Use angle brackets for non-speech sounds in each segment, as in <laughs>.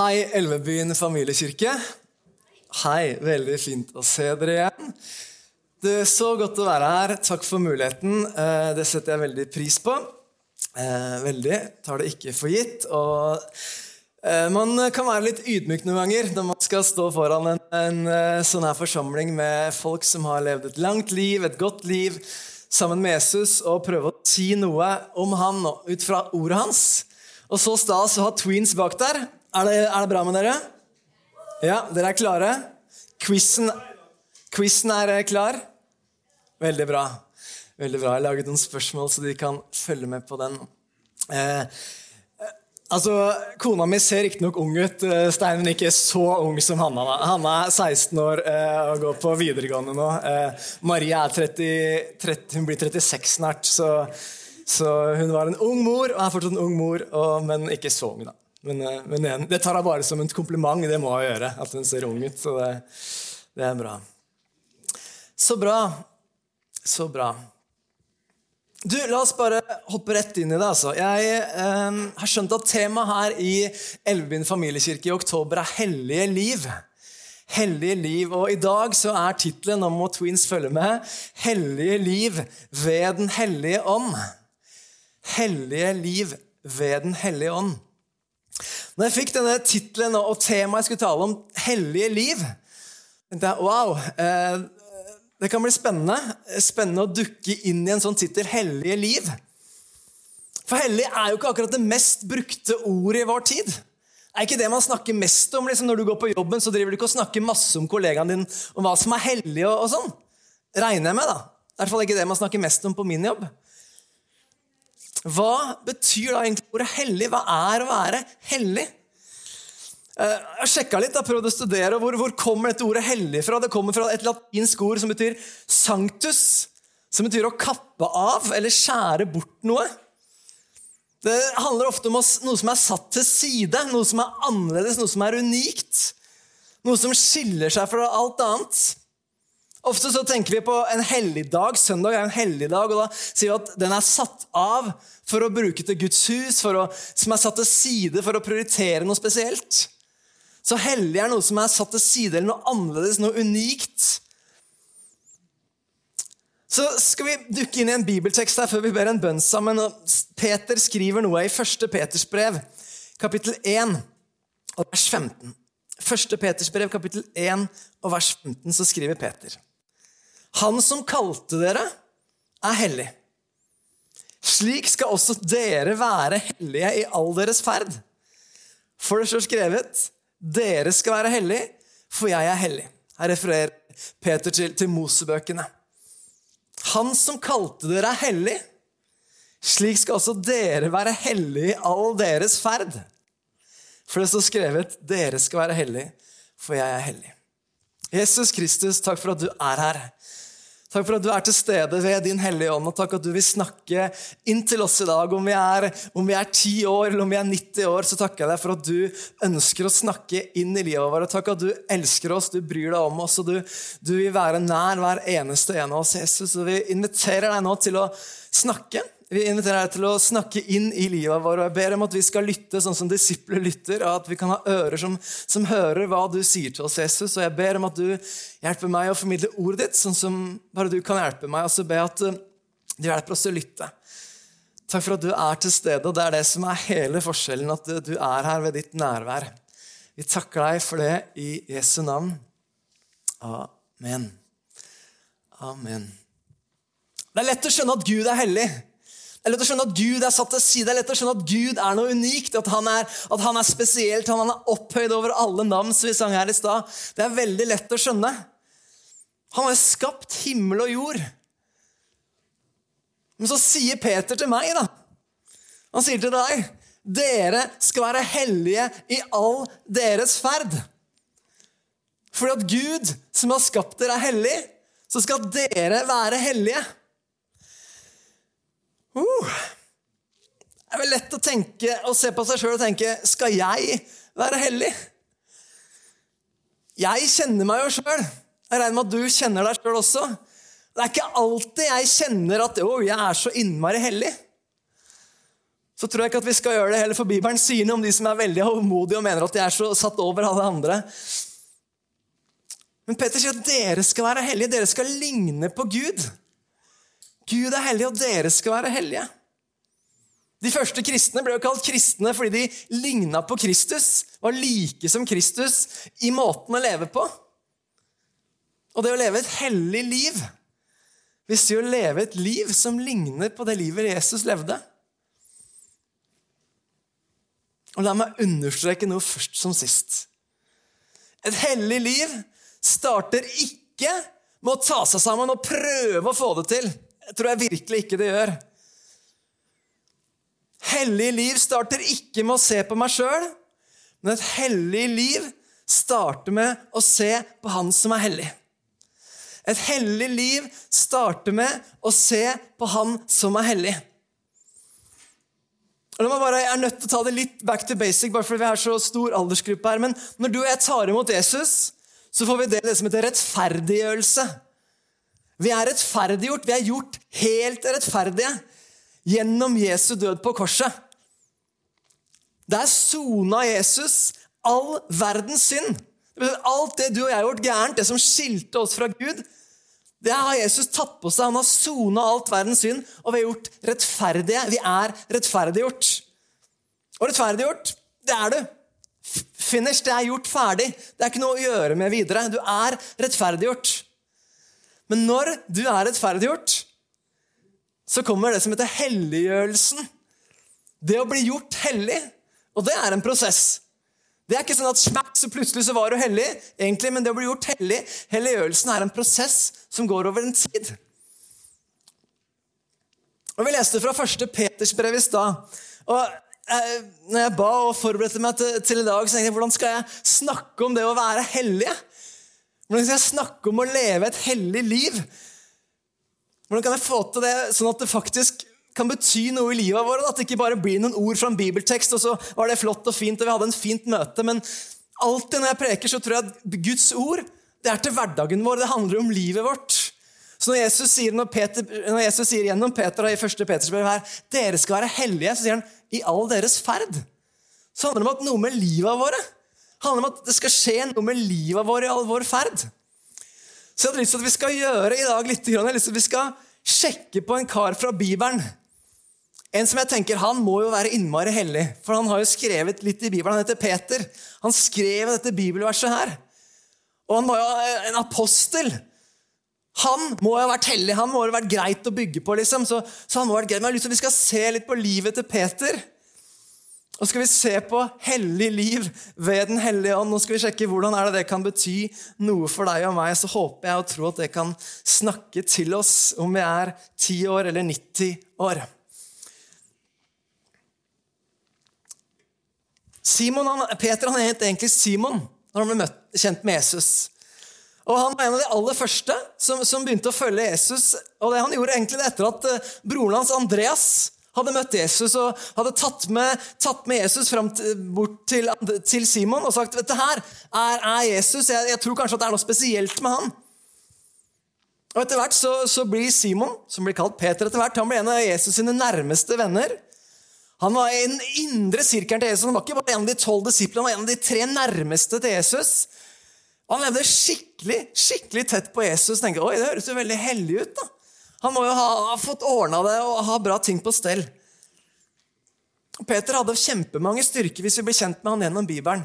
Hei, Elvebyen familiekirke. Hei, veldig fint å se dere igjen. Det er så godt å være her. Takk for muligheten. Eh, det setter jeg veldig pris på. Eh, veldig. Tar det ikke for gitt. Og eh, man kan være litt ydmyk noen ganger når man skal stå foran en, en sånn her forsamling med folk som har levd et langt liv, et godt liv, sammen med Jesus, og prøve å si noe om han ut fra ordet hans. Og så stas å ha tweens bak der. Er det, er det bra med dere? Ja, dere er klare? Quizen, er eh, klar? Veldig bra. Veldig bra. Jeg har laget noen spørsmål, så de kan følge med på den. Eh, eh altså, Kona mi ser riktignok ung ut, Steinen Stein, men ikke så ung som Hanna. Hanna er 16 år eh, og går på videregående nå. Eh, Marie er 30, 30, hun blir 36 snart, så, så, hun var en ung mor og er fortsatt en ung mor, og, men ikke så ung. da. Men, eh, men en, det tar jeg bare som en kompliment. Det må jeg gjøre. At hun ser ung ut. Så det, det er bra. Så bra. Så bra. Du, La oss bare hoppe rett inn i det. altså. Jeg eh, har skjønt at temaet her i Elvebyen familiekirke i oktober er 'Hellige liv'. Hellige liv. Og i dag så er tittelen, nå må Tweens følge med, 'Hellige liv ved Den hellige ånd'. Hellige liv ved Den hellige ånd. Når jeg fikk denne tittelen og temaet jeg skulle tale om, hellige liv, tenkte jeg wow, eh, det kan bli spennende. Spennende å dukke inn i en sånn tittel, hellige liv. For hellig er jo ikke akkurat det mest brukte ordet i vår tid. Er ikke det man snakker mest om liksom, når du går på jobben? så driver du ikke og snakker masse om kollegaen din om hva som er hellig og, og sånn. Regner jeg med, da. I hvert fall ikke det man snakker mest om på min jobb. Hva betyr da egentlig ordet hellig? Hva er å være hellig? Eh, jeg sjekka litt, jeg prøvde å studere hvor, hvor kommer dette ordet hellig fra. Det kommer fra et latinsk ord som betyr sanctus, som betyr å kappe av eller skjære bort noe. Det handler ofte om noe som er satt til side, noe som er annerledes, noe som er unikt. Noe som skiller seg fra alt annet. Ofte så tenker vi på en helligdag. Søndag er en helligdag, og da sier vi at den er satt av for å bruke til Guds hus, å, som er satt til side for å prioritere noe spesielt. Så hellig er noe som er satt til side, eller noe annerledes, noe unikt. Så skal vi dukke inn i en bibeltekst her før vi ber en bønn sammen. Peter skriver noe i 1. Peters brev, kapittel 1, vers 15. 1. Peters brev, kapittel 1, vers 15, så skriver Peter. Han som kalte dere, er hellig. Slik skal også dere være hellige i all deres ferd. For det står skrevet, dere skal være hellige, for jeg er hellig. Her refererer Peter til, til Mosebøkene. Han som kalte dere, er hellig. Slik skal også dere være hellige i all deres ferd. For det står skrevet, dere skal være hellige, for jeg er hellig. Jesus Kristus, takk for at du er her. Takk for at du er til stede ved Din Hellige Ånd, og takk at du vil snakke inn til oss i dag. Om vi er, 10 år eller om vi er 90 år, så takker jeg deg for at du ønsker å snakke inn i livet vårt. Takk at du elsker oss, du bryr deg om oss, og du, du vil være nær hver eneste en av oss, Jesus. Og vi inviterer deg nå til å snakke. Vi inviterer deg til å snakke inn i livet vårt. og Jeg ber om at vi skal lytte sånn som disipler lytter, og at vi kan ha ører som, som, hører hva du sier til oss, Jesus. Og jeg ber om at du hjelper meg å formidle ordet ditt, sånn som bare du kan hjelpe meg. Og så ber jeg at uh, du hjelper oss å lytte. Takk for at du er til stede, og det er det som er hele forskjellen, at du er her ved ditt nærvær. Vi takker deg for det i Jesu navn. Amen. Amen. Det er lett å skjønne at Gud er hellig. Det er lett å skjønne at Gud er satt til side. Det er lett å skjønne at Gud er noe unikt, at han er, at han er spesielt, han er opphøyd over alle navn som vi sang her i stad. Det er veldig lett å skjønne. Han har jo skapt himmel og jord. Men så sier Peter til meg, da Han sier til deg dere skal være hellige i all deres ferd. Fordi at Gud, som har skapt dere, er hellig, så skal dere være hellige. Uh, det er vel lett å tenke og se på seg sjøl og tenke Skal jeg være hellig? Jeg kjenner meg jo sjøl. Jeg regner med at du kjenner deg sjøl også. Det er ikke alltid jeg kjenner at å, jeg er så innmari hellig. så tror jeg ikke at vi skal gjøre det heller, for Bibelen sier noe om de som er veldig hovmodige og mener at de er så satt over alle andre. Men Peter sier at dere skal være hellige, dere skal ligne på Gud. Gud er hellig, og dere skal være hellige. De første kristne ble jo kalt kristne fordi de ligna på Kristus, var like som Kristus i måten å leve på. Og det å leve et hellig liv hvis vi å leve et liv som ligner på det livet Jesus levde. Og la meg understreke noe først som sist. Et hellig liv starter ikke med å ta seg sammen og prøve å få det til. Jeg tror jeg virkelig ikke det gjør. Hellig liv starter ikke med å se på meg sjøl, men et hellig liv starter med å se på Han som er hellig. Et hellig liv starter med å se på Han som er hellig. Bare, jeg er nødt til å ta det litt back to basic, bare fordi vi har så stor aldersgruppe her. Men når du og jeg tar imot Jesus, så får vi det som heter rettferdiggjørelse. Vi er rettferdiggjort. Vi er gjort helt rettferdige gjennom Jesu død på korset. Der sona Jesus all verdens synd. Alt det du og jeg har gjort gærent, det som skilte oss fra Gud, det har Jesus tatt på seg. Han har sona alt verdens synd, og vi er gjort rettferdige. Vi er rettferdiggjort. Og rettferdiggjort, det er du. Finish, det er gjort ferdig. Det er ikke noe å gjøre med videre. Du er rettferdiggjort. Men når du er rettferdiggjort, så kommer det som heter helliggjørelsen. Det å bli gjort hellig. Og det er en prosess. Det er ikke sånn at smack, så plutselig så var du hellig, egentlig, men det å bli gjort hellig, helliggjørelsen, er en prosess som går over en tid. Og Vi leste fra første Peters brev i stad. Eh, når jeg ba og forberedte meg til, til, i dag, så tenkte jeg hvordan skal jeg snakke om det å være hellige? Hvordan skal jeg snakke om å leve et hellig liv? Hvordan kan jeg få til det sånn at det faktisk kan bety noe i livet vårt. At det ikke bare blir noen ord fra en bibeltekst, og så var det flott og fint, og vi hadde en fint møte. Men alltid når jeg preker, så tror jeg at Guds ord det er til hverdagen vår. Det handler om livet vårt. Så når Jesus sier, når Peter, når Jesus sier gjennom Peter i 1. Peters brev her, dere skal være hellige, så sier han i all deres ferd. Så handler det om at noe med livet våre. Handler om at det skal skje noe med livet vårt i all vår ferd. Så jeg hadde lyst til at vi skal gjøre i dag litt, jeg hadde lyst til at vi skal sjekke på en kar fra Bibelen en som jeg tenker, Han må jo være innmari hellig, for han har jo skrevet litt i Bibelen. Han heter Peter. Han skrev dette bibelverset her. Og han var jo en apostel. Han må jo ha vært hellig. Han må jo ha vært greit å bygge på. liksom. Så, så han må ha vært greit. Men jeg har lyst til at Vi skal se litt på livet til Peter. Og skal vi se på hellig liv ved Den hellige ånd. Nå skal vi sjekke hvordan det det kan bety noe for deg og meg. Så håper jeg og tror at det kan snakke til oss om vi er 10 år eller 90 år. Simon, han, Peter han het egentlig Simon når han ble møtt, kjent med Jesus. Og Han var en av de aller første som, som, begynte å følge Jesus. Og det Han gjorde egentlig etter at uh, broren hans Andreas hadde møtt Jesus og hadde tatt med, tatt med Jesus fram til, bort til, til, Simon og sagt dette her er, er Jesus. Jeg, jeg, tror kanskje at det er noe spesielt med han. Og Etter hvert så, så blir Simon, som blir kalt Peter, etter hvert, han blir en av Jesus sine nærmeste venner. Han var i den indre sirkelen til Jesus. Han var ikke bare en av de tolv disiplene, han var en av de tre nærmeste til Jesus. Han levde skikkelig skikkelig tett på Jesus. tenkte, Oi, det høres jo veldig hellig ut. da. Han må jo ha, ha fått ordna det og ha bra ting på stell. Peter hadde kjempemange styrker hvis vi ble kjent med han gjennom Bibelen.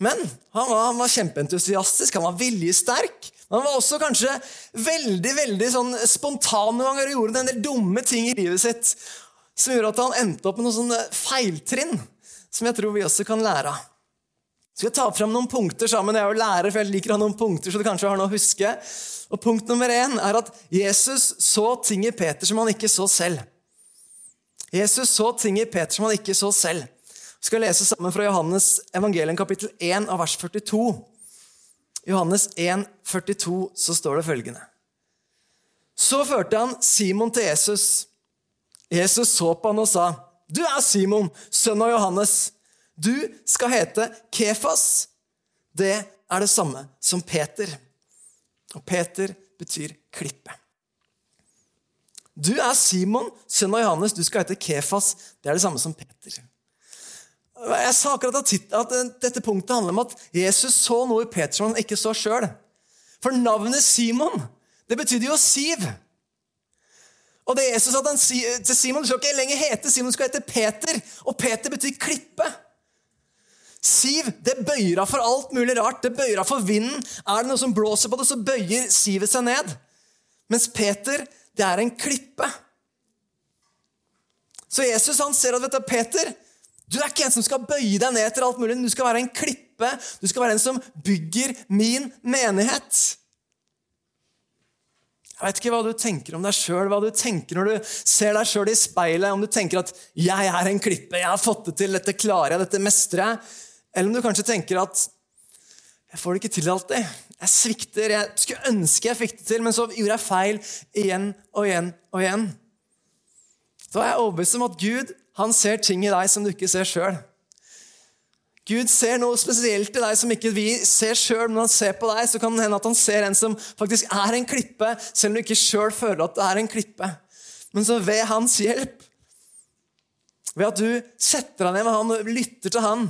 Men han var, han var kjempeentusiastisk, han var viljesterk. Han var også kanskje veldig veldig sånn spontan noen ganger og gjorde en del dumme ting i livet sitt som gjorde at han endte opp med noen sånne feiltrinn som jeg tror vi også kan lære av. Skal jeg ta frem noen punkter sammen. Jeg er jo lærer, for jeg liker å ha noen punkter, så du kanskje har noe å huske. Og Punkt nummer én er at Jesus så ting i Peter som han ikke så selv. Jesus så ting i Peter som han ikke så selv. Vi skal lese sammen fra Johannes evangelium kapittel 1 av vers 42. Johannes 1, 42, så står det følgende. Så førte han Simon til Jesus. Jesus så på han og sa, 'Du er Simon, sønn av Johannes. Du skal hete Kefas.' Det er det samme som Peter. Og Peter betyr klippe. Du er Simon, sønn av Johannes. Du skal hete Kefas. Det er det samme som Peter. Jeg sa akkurat at dette punktet handler om at Jesus så noe i Peter som han ikke så sjøl. For navnet Simon, det betydde jo siv. Og det Jesus sa til Simon, du skal ikke lenger hete Simon, du skal hete Peter. Og Peter betyr klippe. Siv det bøyer av for alt mulig rart. Det bøyer av for vinden. Er det noe som blåser på det, så bøyer sivet seg ned. Mens Peter, det er en klippe. Så Jesus han ser at vet du, Peter, du er ikke en som skal bøye deg ned etter alt mulig. Du skal være en klippe. Du skal være en som bygger min menighet. Jeg vet ikke hva du tenker om deg sjøl, hva du tenker når du ser deg sjøl i speilet. Om du tenker at 'jeg er en klippe, jeg har fått det til, dette klarer jeg, dette mestrer jeg'. Eller om du kanskje tenker at 'jeg får det ikke til alltid'. Jeg svikter, jeg skulle ønske jeg fikk det til, men så gjorde jeg feil igjen og igjen og igjen. Da er jeg overbevist om at Gud han ser ting i deg som du ikke ser sjøl. Gud ser noe spesielt i deg som ikke vi ser sjøl. Når han ser på deg, så kan det hende at han ser en som faktisk er en klippe, selv om du ikke sjøl føler at det er en klippe. Men så ved hans hjelp, ved at du setter deg ned med han og lytter til han,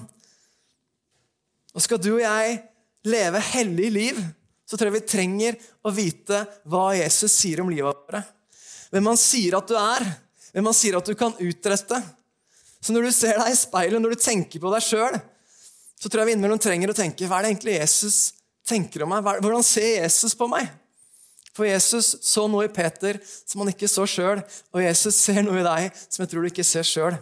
og skal du og jeg leve hellig liv, så tror jeg vi trenger å vite hva Jesus sier om livet vårt. Hvem han sier at du er, hvem han sier at du kan utrette. Så når du ser deg i speilet, når du tenker på deg sjøl, så tror jeg vi innimellom trenger å tenke hva er det egentlig Jesus tenker om meg? Hvordan ser Jesus på meg? For Jesus så noe i Peter som han ikke så sjøl, og Jesus ser noe i deg som jeg tror du ikke ser sjøl.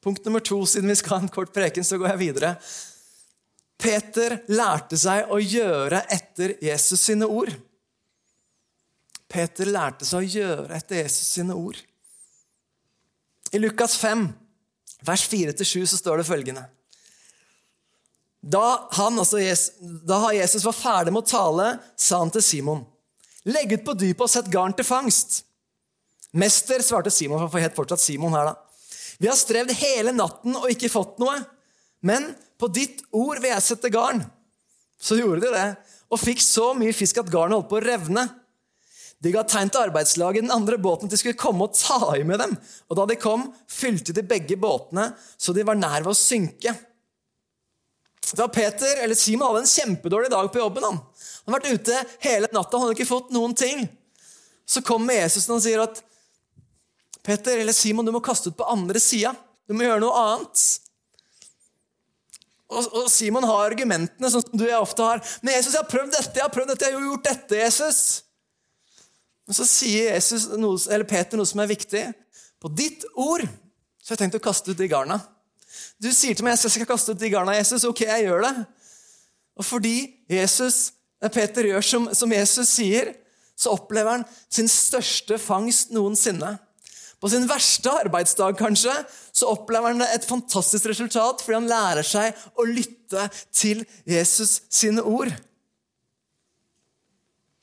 Punkt nummer to, siden vi skal ha en kort preken, så går jeg videre. Peter lærte seg å gjøre etter Jesus sine ord. Peter lærte seg å gjøre etter Jesus sine ord. I Lukas 5 vers 4-7 så står det følgende. Da, han, altså Jesus, da Jesus var ferdig med å tale, sa han til Simon.: Legg ut på dypet og sett garn til fangst. Mester, svarte Simon, for het fortsatt Simon her da. Vi har strevd hele natten og ikke fått noe, men på ditt ord vil jeg sette garn. Så gjorde de det, og fikk så mye fisk at garnet holdt på å revne. De ga tegn til arbeidslaget i den andre båten at de skulle komme og ta i med dem. Og da de kom, fylte de begge båtene, så de var nær ved å synke. Da Peter, eller Simon hadde en kjempedårlig dag på jobben. Han Han hadde vært ute hele natta og hadde ikke fått noen ting. Så kommer Jesus og han sier at Peter eller Simon, du må kaste ut på andre sida. Du må gjøre noe annet. Og, Simon har argumentene, sånn som du og jeg ofte har. Men Jesus, jeg har prøvd dette, jeg har prøvd dette, jeg har gjort dette, Jesus. Men så sier Jesus, noe, Peter noe som er viktig. På ditt ord så har jeg tenkt å kaste ut de garna. Du sier til meg jeg skal kaste ut de garna, Jesus. Ok, jeg gjør det. Og fordi Jesus, Peter gjør som, som Jesus sier, så opplever han sin største fangst noensinne. På sin verste arbeidsdag kanskje, så opplever han et fantastisk resultat fordi han lærer seg å lytte til Jesus sine ord.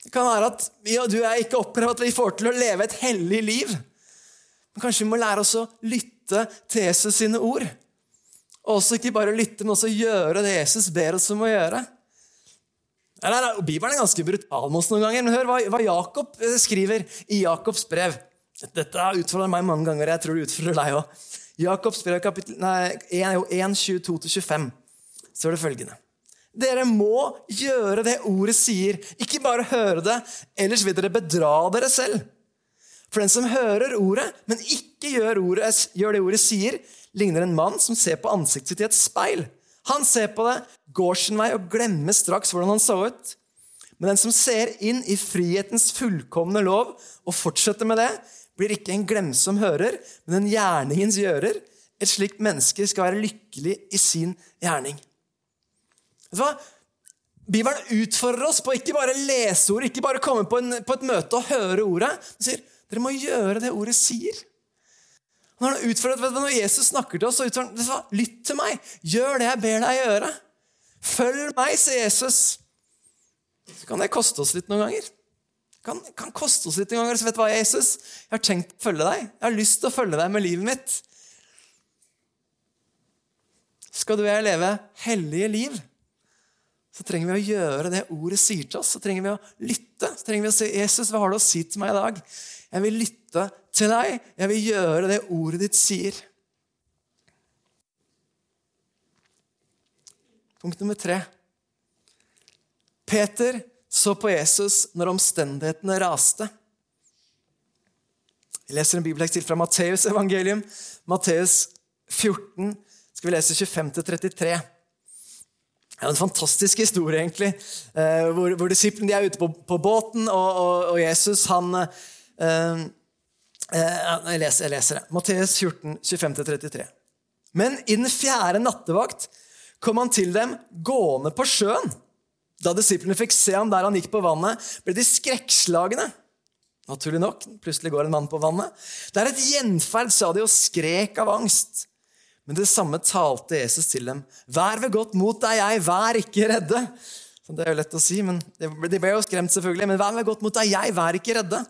Det kan være at vi og du er ikke opplever at vi får til å leve et hellig liv. Men kanskje vi må lære oss å lytte til Jesus sine ord. Og også ikke bare lytte, men også gjøre det Jesus ber oss om å gjøre. Bibelen er ganske brutal med oss noen ganger. Men hør hva Jakob eh, skriver i Jakobs brev. Dette har utfordret meg mange ganger. Jeg tror det utfordrer deg òg. Jakobs brev kapittel 1, 22-25 er det følgende. Dere må gjøre det ordet sier, ikke bare høre det, ellers vil dere bedra dere selv. For den som hører ordet, men ikke gjør, ordet, gjør det ordet sier, ligner en mann som ser på ansiktet sitt i et speil. Han ser på det, går sin vei og glemmer straks hvordan han så ut. Men den som ser inn i frihetens fullkomne lov og fortsetter med det, blir ikke en glemsom hører, men en gjerningens gjører. Et slikt menneske skal være lykkelig i sin gjerning. Vet du hva? Bibelen utfordrer oss på ikke bare lese ord, ikke bare komme på, en, på et møte og høre ordet. Den sier dere må gjøre det ordet sier. Når, han du, når Jesus snakker til oss, så utfordrer han lytt til meg. Gjør det jeg ber deg gjøre. Følg meg, sier Jesus. Så kan det koste oss litt noen ganger. Kan, kan koste oss litt en gang. Så vet du hva, Jesus? Jeg har tenkt å følge deg. Jeg har lyst til å følge deg med livet mitt. Skal du og jeg leve hellige liv? så trenger vi å gjøre det ordet sier til oss. Så trenger vi å lytte. Så trenger vi å si, 'Jesus, hva har du å si til meg i dag?' Jeg vil lytte til deg. Jeg vil gjøre det ordet ditt sier. Punkt nummer tre. Peter så på Jesus når omstendighetene raste. Jeg leser en bibeltekst til fra Matteus evangelium. Matteus 14 skal vi lese 25-33. Det er en fantastisk historie, egentlig, eh, hvor, hvor disiplene er ute på, på båten, og, og, og, Jesus han eh, eh, jeg, leser, jeg leser det. Matteus 14, 25-33. Men i den fjerde nattevakt kom han til dem gående på sjøen. Da disiplene fikk se ham der han gikk på vannet, ble de skrekkslagne. Naturlig nok. Plutselig går en mann på vannet. Det er et gjenferd, sa de, og skrek av angst. Men det samme talte Jesus til dem. Vær ved godt mot deg, jeg, vær ikke redde. Så det er jo lett å si, men De ble jo skremt, selvfølgelig. Men vær ved godt mot deg, jeg, vær ikke redde.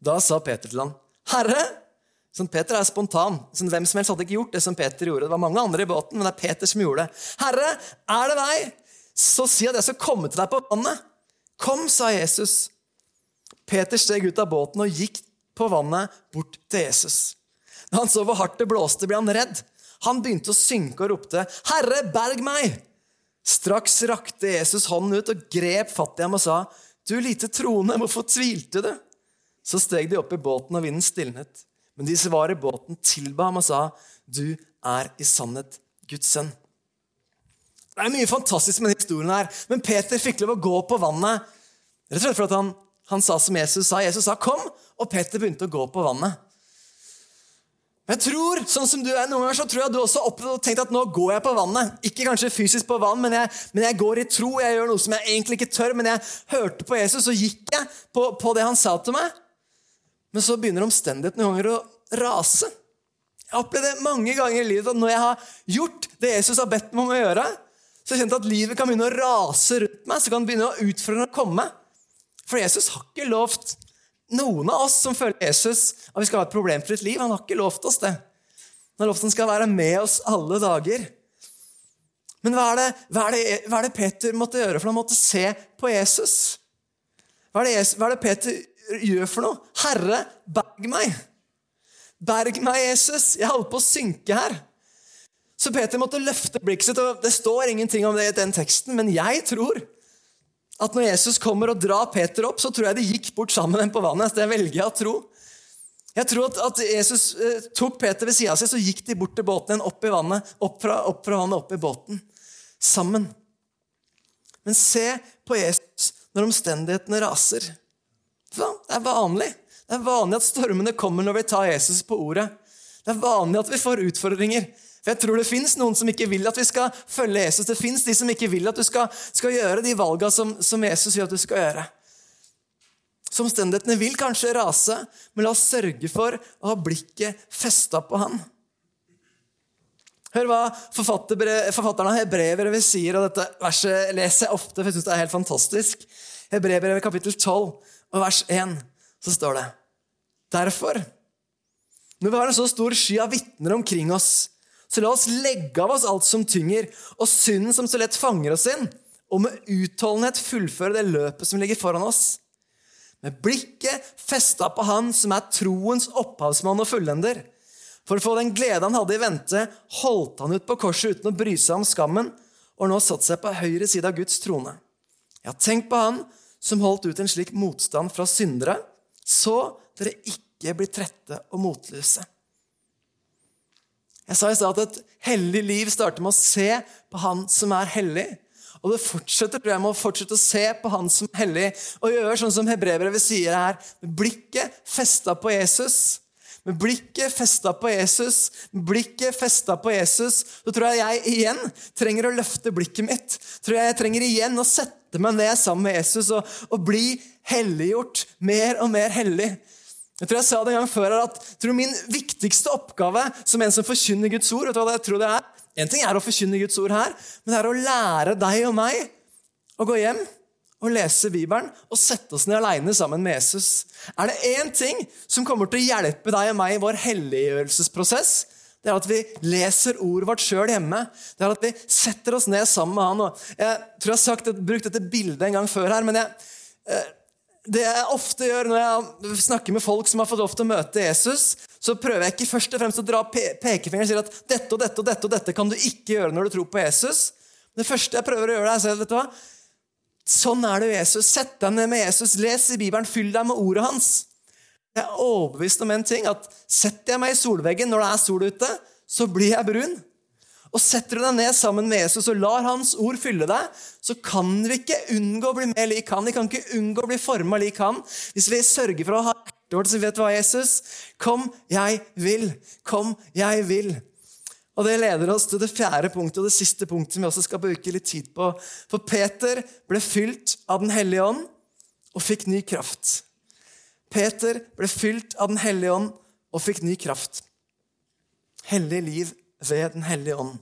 Da sa Peter til ham, Herre Sånn, Peter er spontan. Sånn, hvem som helst hadde ikke gjort det som Peter gjorde. Det var mange andre i båten, men det er Peter som gjorde det. Herre, er det deg? Så si at jeg skal komme til deg på vannet. Kom, sa Jesus. Peter steg ut av båten og gikk på vannet bort til Jesus. Da han så hvor hardt det blåste, ble han redd. Han begynte å synke og ropte, 'Herre, berg meg!' Straks rakte Jesus hånden ut og grep fatt i ham og sa, 'Du lite troende, hvorfor tvilte du?' Så steg de opp i båten, og vinden stilnet. Men de som var i båten, tilba ham og sa, 'Du er i sannhet Guds sønn'. Det er mye fantastisk med denne historien, her, men Peter fikk lov å gå på vannet rett og slett fordi han han sa som Jesus sa. Jesus sa 'kom', og Peter begynte å gå på vannet. Jeg tror, sånn som du er noen ganger, så tror jeg du også har tenkt at nå går jeg på vannet. Ikke kanskje fysisk på vann, men jeg, men jeg, går i tro. Jeg gjør noe som jeg egentlig ikke tør, men jeg hørte på Jesus, og gikk jeg på, på det han sa til meg. Men så begynner omstendighetene noen ganger å rase. Jeg har opplevd det mange ganger i livet at når jeg har gjort det Jesus har bedt meg om å gjøre, så jeg kjente at livet kan begynne å rase rundt meg, så kan det begynne å utfordre å komme. For Jesus har ikke lovt noen av oss som følger Jesus, at vi skal ha et problemfritt liv. Han har ikke lovt oss det. Han har lovt han skal være med oss alle dager. Men hva er, det, hva, er det, hva er, det, Peter måtte gjøre? For han måtte se på Jesus. Hva er, det, hva er det Peter gjør for noe? Herre, berg meg! Berg meg, Jesus! Jeg holder på å synke her. Så Peter måtte løfte blikket sitt. og Det står ingenting om det i den teksten, men jeg tror at når Jesus kommer og drar Peter opp, så tror jeg de gikk bort sammen på vannet. Det velger jeg å tro. Jeg tror at, at Jesus eh, tok Peter ved sida av seg, så gikk de bort til båten igjen, opp i vannet, opp fra, opp fra vannet, opp i båten. Sammen. Men se på Jesus når omstendighetene raser. Det er vanlig. Det er vanlig at stormene kommer når vi tar Jesus på ordet. Det er vanlig at vi får utfordringer. For Jeg tror det fins noen som ikke vil at vi skal følge Jesus. Det fins de som ikke vil at du skal, skal gjøre de valgene som, som, Jesus sier at du skal gjøre. Så omstendighetene vil kanskje rase, men la oss sørge for å ha blikket festa på Han. Hør hva forfatteren av Hebrevet sier, og dette verset leser jeg ofte, for jeg syns det er helt fantastisk. Hebrevet kapittel 12 og vers 1, så står det Derfor, når vi har en så stor sky av vitner omkring oss, så la oss legge av oss alt som tynger, og synden som så lett fanger oss inn, og med utholdenhet fullføre det løpet som ligger foran oss. Med blikket festa på Han som er troens opphavsmann og fullender. For å få den glede han hadde i vente, holdt han ut på korset uten å bry seg om skammen, og nå satt seg på høyre side av Guds trone. Ja, tenk på Han som holdt ut en slik motstand fra syndere, så dere ikke blir trette og motløse. Jeg sa i stad at et hellig liv starter med å se på Han som er hellig. Og det fortsetter tror jeg, med å fortsette å se på Han som er hellig, og gjøre sånn som hebreerbrevet sier her, med blikket festa på Jesus. Med blikket festa på Jesus, med blikket festa på Jesus, så tror jeg jeg igjen trenger å løfte blikket mitt. Tror jeg jeg trenger igjen å sette meg ned sammen med Jesus og, og bli helliggjort mer og mer hellig. Jeg tror jeg sa det en gang før at tror min viktigste oppgave som en som forkynner Guds ord vet du hva jeg tror det er? En ting er å forkynne Guds ord her, men det er å lære deg og meg å gå hjem og lese Bibelen og sette oss ned aleine sammen med Jesus. Er det én ting som kommer til å hjelpe deg og meg i vår helliggjørelsesprosess, Det er at vi leser ordet vårt sjøl hjemme. Det er at vi setter oss ned sammen med han. Jeg tror jeg har sagt, brukt dette bildet en gang før her, men jeg, eh, det jeg ofte gjør når jeg snakker med folk som har fått lov til å møte Jesus, så prøver jeg ikke først og fremst å dra pe pekefingeren og si at dette og dette og dette og dette kan du ikke gjøre når du tror på Jesus. Det første jeg prøver å gjøre, er å si vet du hva? Sånn er det Jesus. Sett deg ned med Jesus. Les i Bibelen. Fyll deg med ordet hans. Jeg er overbevist om en ting, at setter jeg meg i solveggen når det er sol ute, så blir jeg brun. Og Setter du deg ned sammen med Jesus og lar hans ord fylle deg, så kan vi ikke unngå å bli mer lik han. Vi kan ikke unngå å bli forma lik han hvis vi sørger for å ha hjertet vårt som vet hva, Jesus? Kom, jeg vil. Kom, jeg vil. Og Det leder oss til det fjerde punktet og det siste punktet som vi også skal bruke litt tid på. For Peter ble fylt av Den hellige ånd og fikk ny kraft. Peter ble fylt av Den hellige ånd og fikk ny kraft. Hellig liv ved Den hellige ånd.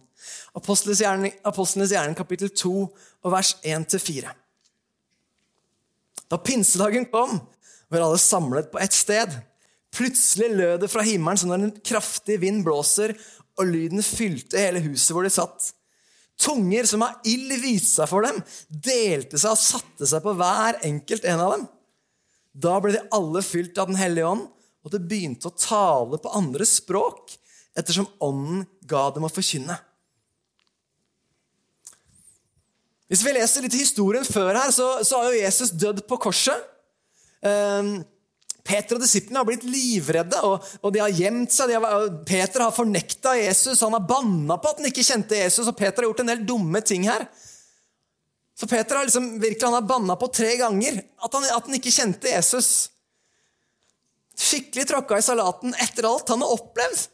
Apostlenes gjerning, kapittel 2 og vers 1-4. Da pinsedagen kom, var alle samlet på ett sted. Plutselig lød det fra himmelen som når en kraftig vind blåser, og lyden fylte hele huset hvor de satt. Tunger som av ild viste seg for dem, delte seg og satte seg på hver enkelt en av dem. Da ble de alle fylt av Den hellige ånd, og det begynte å tale på andre språk ettersom Ånden ga dem å forkynne. Hvis vi leser litt historien før her, så, så har jo Jesus dødd på korset. Um, Peter og disiplene har blitt livredde, og, og de har gjemt seg. Har, Peter har fornekta Jesus, han har banna på at han ikke kjente Jesus, og Peter har gjort en del dumme ting her. Så Peter har liksom, virkelig han har banna på tre ganger at han, at han ikke kjente Jesus. Skikkelig tråkka i salaten etter alt han har opplevd.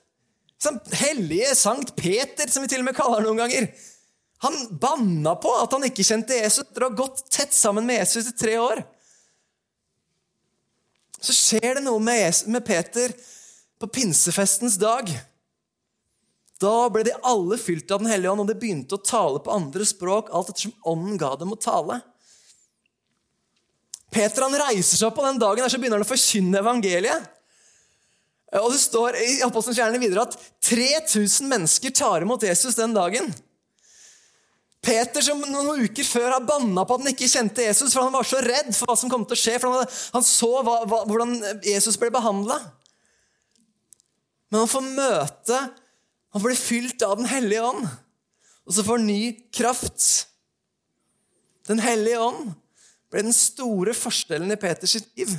Som hellige Sankt Peter, som vi til og med kaller noen ganger. Han banna på at han ikke kjente Jesus etter å ha gått tett sammen med Jesus i tre år. Så skjer det noe med, Jesus, med Peter på pinsefestens dag. Da ble de alle fylt av Den hellige ånd, og de begynte å tale på andre språk alt ettersom ånden ga dem å tale. Peter han reiser seg opp på den dagen og så begynner han å forkynne evangeliet. Og Det står i Apostelens videre at 3000 mennesker tar imot Jesus den dagen. Peter som noen uker før har banna på at han ikke kjente Jesus, for han var så redd for hva som kom til å skje. for Han, han så hva, hva, hvordan Jesus ble behandla. Men han får møte Han blir fylt av Den hellige ånd, og så får ny kraft. Den hellige ånd ble den store forskjellen i Peters liv.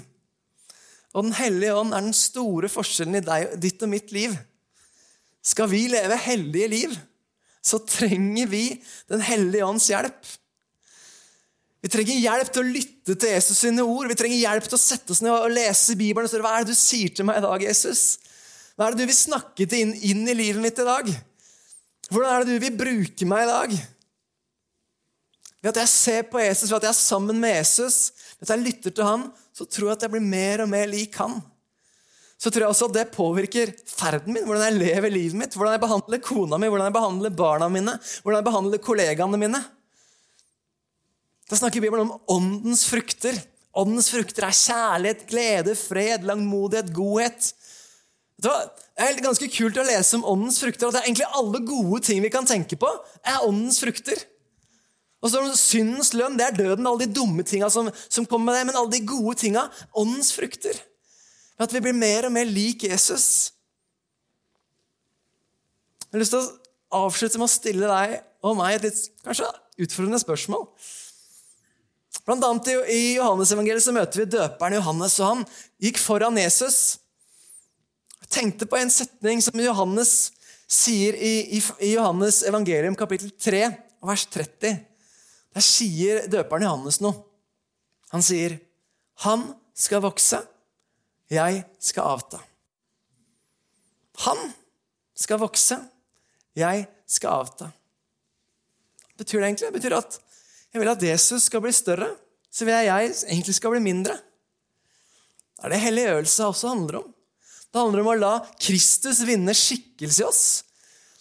Og Den hellige ånd er den store forskjellen i deg, ditt og mitt liv. Skal vi leve hellige liv, så trenger vi Den hellige ånds hjelp. Vi trenger hjelp til å lytte til Jesus sine ord. Vi trenger hjelp til å sette oss ned og lese Bibelen og spørre hva er det du sier til meg i dag, Jesus? Hva er det du vil snakke til inn, inn i livet mitt i dag? Hvordan er det du vil bruke meg i dag? Ved at jeg ser på Jesus, ved at jeg er sammen med Jesus, at jeg lytter til han, så tror jeg at jeg blir mer og mer lik han. Så tror jeg også at det påvirker ferden min, hvordan jeg lever livet mitt, hvordan jeg behandler kona mi, hvordan jeg behandler barna mine, hvordan jeg behandler kollegaene mine. Da snakker Bibelen om åndens frukter. Åndens frukter er kjærlighet, glede, fred, langmodighet, godhet. Det er ganske kult å lese om åndens frukter. at det er egentlig Alle gode ting vi kan tenke på, er åndens frukter. Og så Syndens lønn det er døden, alle de dumme tinga som, som, kommer med det, men alle de gode tinga, åndens frukter. At vi blir mer og mer lik Jesus. Jeg har lyst til å avslutte med å stille deg og meg et litt kanskje utfordrende spørsmål. Blant annet I Johannes-evangeliet så møter vi døperen Johannes, og han gikk foran Jesus. Jeg tenkte på en setning som Johannes sier i, i, i Johannes evangelium kapittel 3, vers 30. Der sier døperen Johannes noe. Han sier, 'Han skal vokse, jeg skal avta'. Han skal vokse, jeg skal avta. Hva betyr det egentlig? Det betyr at jeg vil at Jesus skal bli større, så vil jeg jeg egentlig skal bli mindre. Det er det helliggjørelse også handler om. Det handler om å la Kristus vinne skikkelse i oss.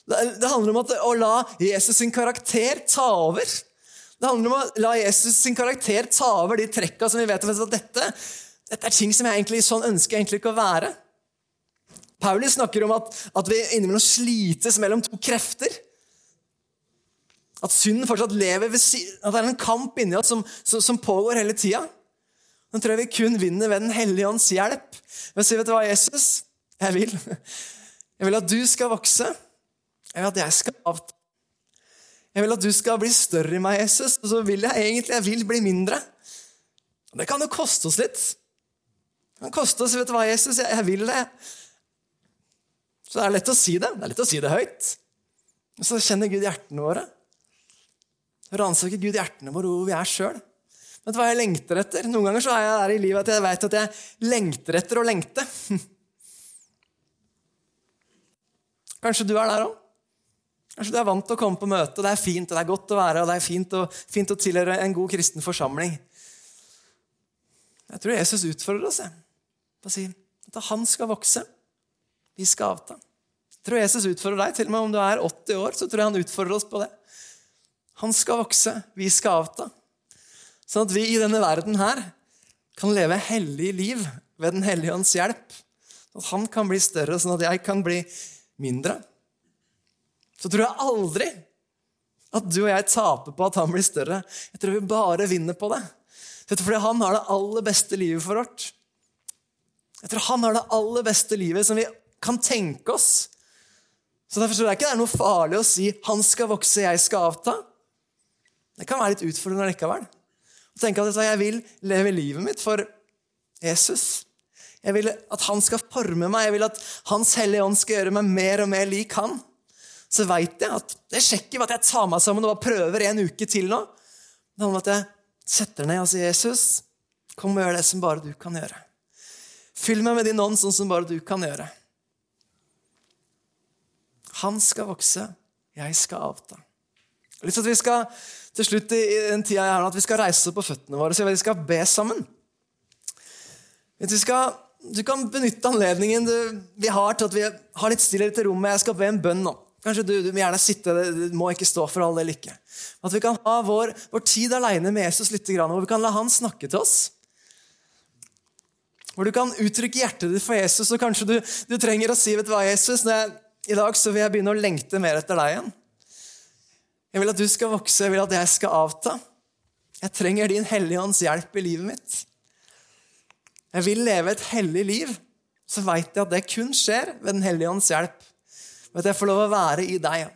Det handler om å la Jesus sin karakter ta over. Det handler om å la Jesus sin karakter ta over de trekka som vi vet at dette, dette er ting som jeg egentlig sånn ønsker jeg egentlig ikke å være. Paulus snakker om at, at vi innimellom slites mellom to krefter. At synden fortsatt lever ved siden At det er en kamp inni oss som, som, som pågår hele tida. Den tror jeg vi kun vinner ved Den hellige ånds hjelp. Ved si, vet du hva, Jesus? Jeg vil. Jeg vil at du skal vokse. Jeg vil at jeg skal avta. Jeg vil at du skal bli større i meg, Jesus. Og så vil jeg egentlig jeg vil bli mindre. Og det kan jo koste oss litt. Det kan koste oss, vet du hva, Jesus, jeg, jeg vil det. Så det er lett å si det. Det er lett å si det høyt. Og så kjenner Gud hjertene våre. Ransaker Gud hjertene våre hvor vi er sjøl. Vet du hva jeg lengter etter? Noen ganger så er jeg der i livet at jeg vet at jeg lengter etter å lengte. <laughs> Kanskje du er der òg? Kanskje du er vant til å komme på møte, og det er fint, og det er godt å være og det er fint, og, fint å tilhøre en god kristen forsamling. Jeg tror Jesus utfordrer oss på å si at han skal vokse. Vi skal avta. Jeg tror Jesus utfordrer deg. Til og med om du er 80 år, så tror jeg han utfordrer oss på det. Han skal vokse. Vi skal avta. Sånn at vi i denne verden her kan leve hellig liv ved Den hellige ånds hjelp. Sånn At han kan bli større, sånn at jeg kan bli mindre. Så tror jeg aldri at du og jeg taper på at han blir større. Jeg tror vi bare vinner på det. Fordi han har det aller beste livet for vårt. Jeg tror han har det aller beste livet som vi kan tenke oss. Så Derfor tror jeg ikke det er noe farlig å si 'han skal vokse, jeg skal avta'. Det kan være litt utfordrende likevel. Å tenke at jeg vil leve livet mitt for Jesus. Jeg vil at han skal forme meg, jeg vil at Hans Hellige Ånd skal gjøre meg mer og mer lik han. Så veit jeg at det sjekker at jeg tar meg sammen og bare prøver en uke til nå. Det handler om at jeg setter ned og sier, 'Jesus, kom og gjør det som bare du kan gjøre.' Fyll meg med din ånd sånn som bare du kan gjøre. Han skal vokse, jeg skal avta. Litt at vi skal til slutt i den tida jeg har, at vi skal reise opp på føttene våre så vi skal be sammen. Skal, du kan benytte anledningen du, vi har til at vi har litt stillhet i rommet. Jeg skal be en bønn nå. Kanskje du, du må gjerne sitte, du må ikke stå for all del ikke. At vi kan ha vår, vår tid aleine med Jesus litt, hvor vi kan la han snakke til oss. Hvor du kan uttrykke hjertet ditt for Jesus, og kanskje du, du trenger å si vet du hva, Jesus, jeg, i dag så vil jeg begynne å lengte mer etter deg igjen. Jeg vil at du skal vokse, jeg vil at jeg skal avta. Jeg trenger din Hellige Ånds hjelp i livet mitt. Jeg vil leve et hellig liv. Så veit jeg at det kun skjer ved Den hellige ånds hjelp. Ved at jeg får lov å være i deg.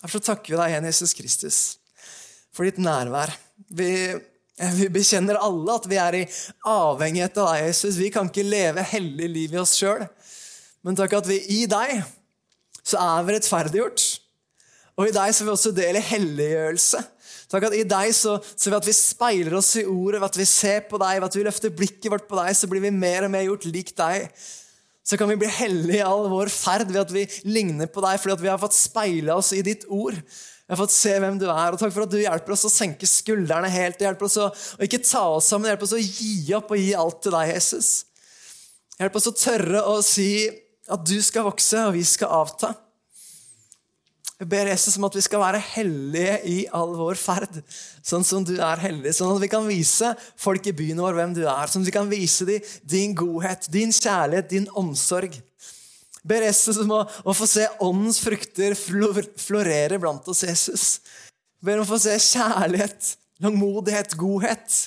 Derfor takker vi deg igjen, Jesus Kristus, for ditt nærvær. Vi, vi bekjenner alle at vi er i avhengighet av deg, Jesus. Vi kan ikke leve hellig liv i oss sjøl. Men takk at vi i deg så er vi rettferdiggjort. Og i deg så vil vi også dele helliggjørelse. Takk at I deg så, så ved at vi speiler oss i ordet, ved at vi ser på deg, ved at vi løfter blikket vårt på deg, så blir vi mer og mer gjort lik deg. Så kan vi bli hellige i all vår ferd ved at vi ligner på deg, fordi vi har fått speile oss i ditt ord. Vi har fått se hvem du er. og Takk for at du hjelper oss å senke skuldrene helt. Du hjelper oss å, å ikke ta oss sammen, hjelper oss å gi opp og gi alt til deg, Jesus. Hjelp oss å tørre å si at du skal vokse, og vi skal avta. Jeg ber Jesus om at vi skal være hellige i all vår ferd, sånn som du er hellig. Sånn at vi kan vise folk i byen vår hvem du er. Sånn at vi kan vise dem din godhet, din kjærlighet, din omsorg. Jeg ber Jesus om å, å, få se åndens frukter florere blant oss, Jesus. Jeg ber om å få se kjærlighet, langmodighet, godhet.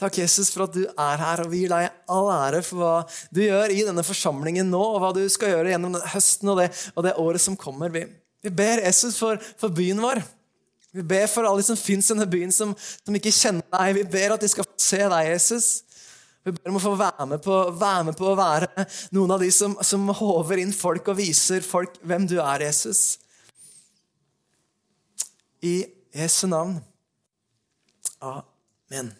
Takk, Jesus, for at du er her, og vi gir deg all ære for hva du gjør i denne forsamlingen nå, og hva du skal gjøre gjennom høsten og det, og det året som kommer. Vi, vi ber Jesus for, for, byen vår. Vi ber for alle de som fins i denne byen, som, som, ikke kjenner deg. Vi ber at de skal se deg, Jesus. Vi ber om å få være med på, være med på å være noen av de som, som håver inn folk og viser folk hvem du er, Jesus. I Jesu navn. Amen.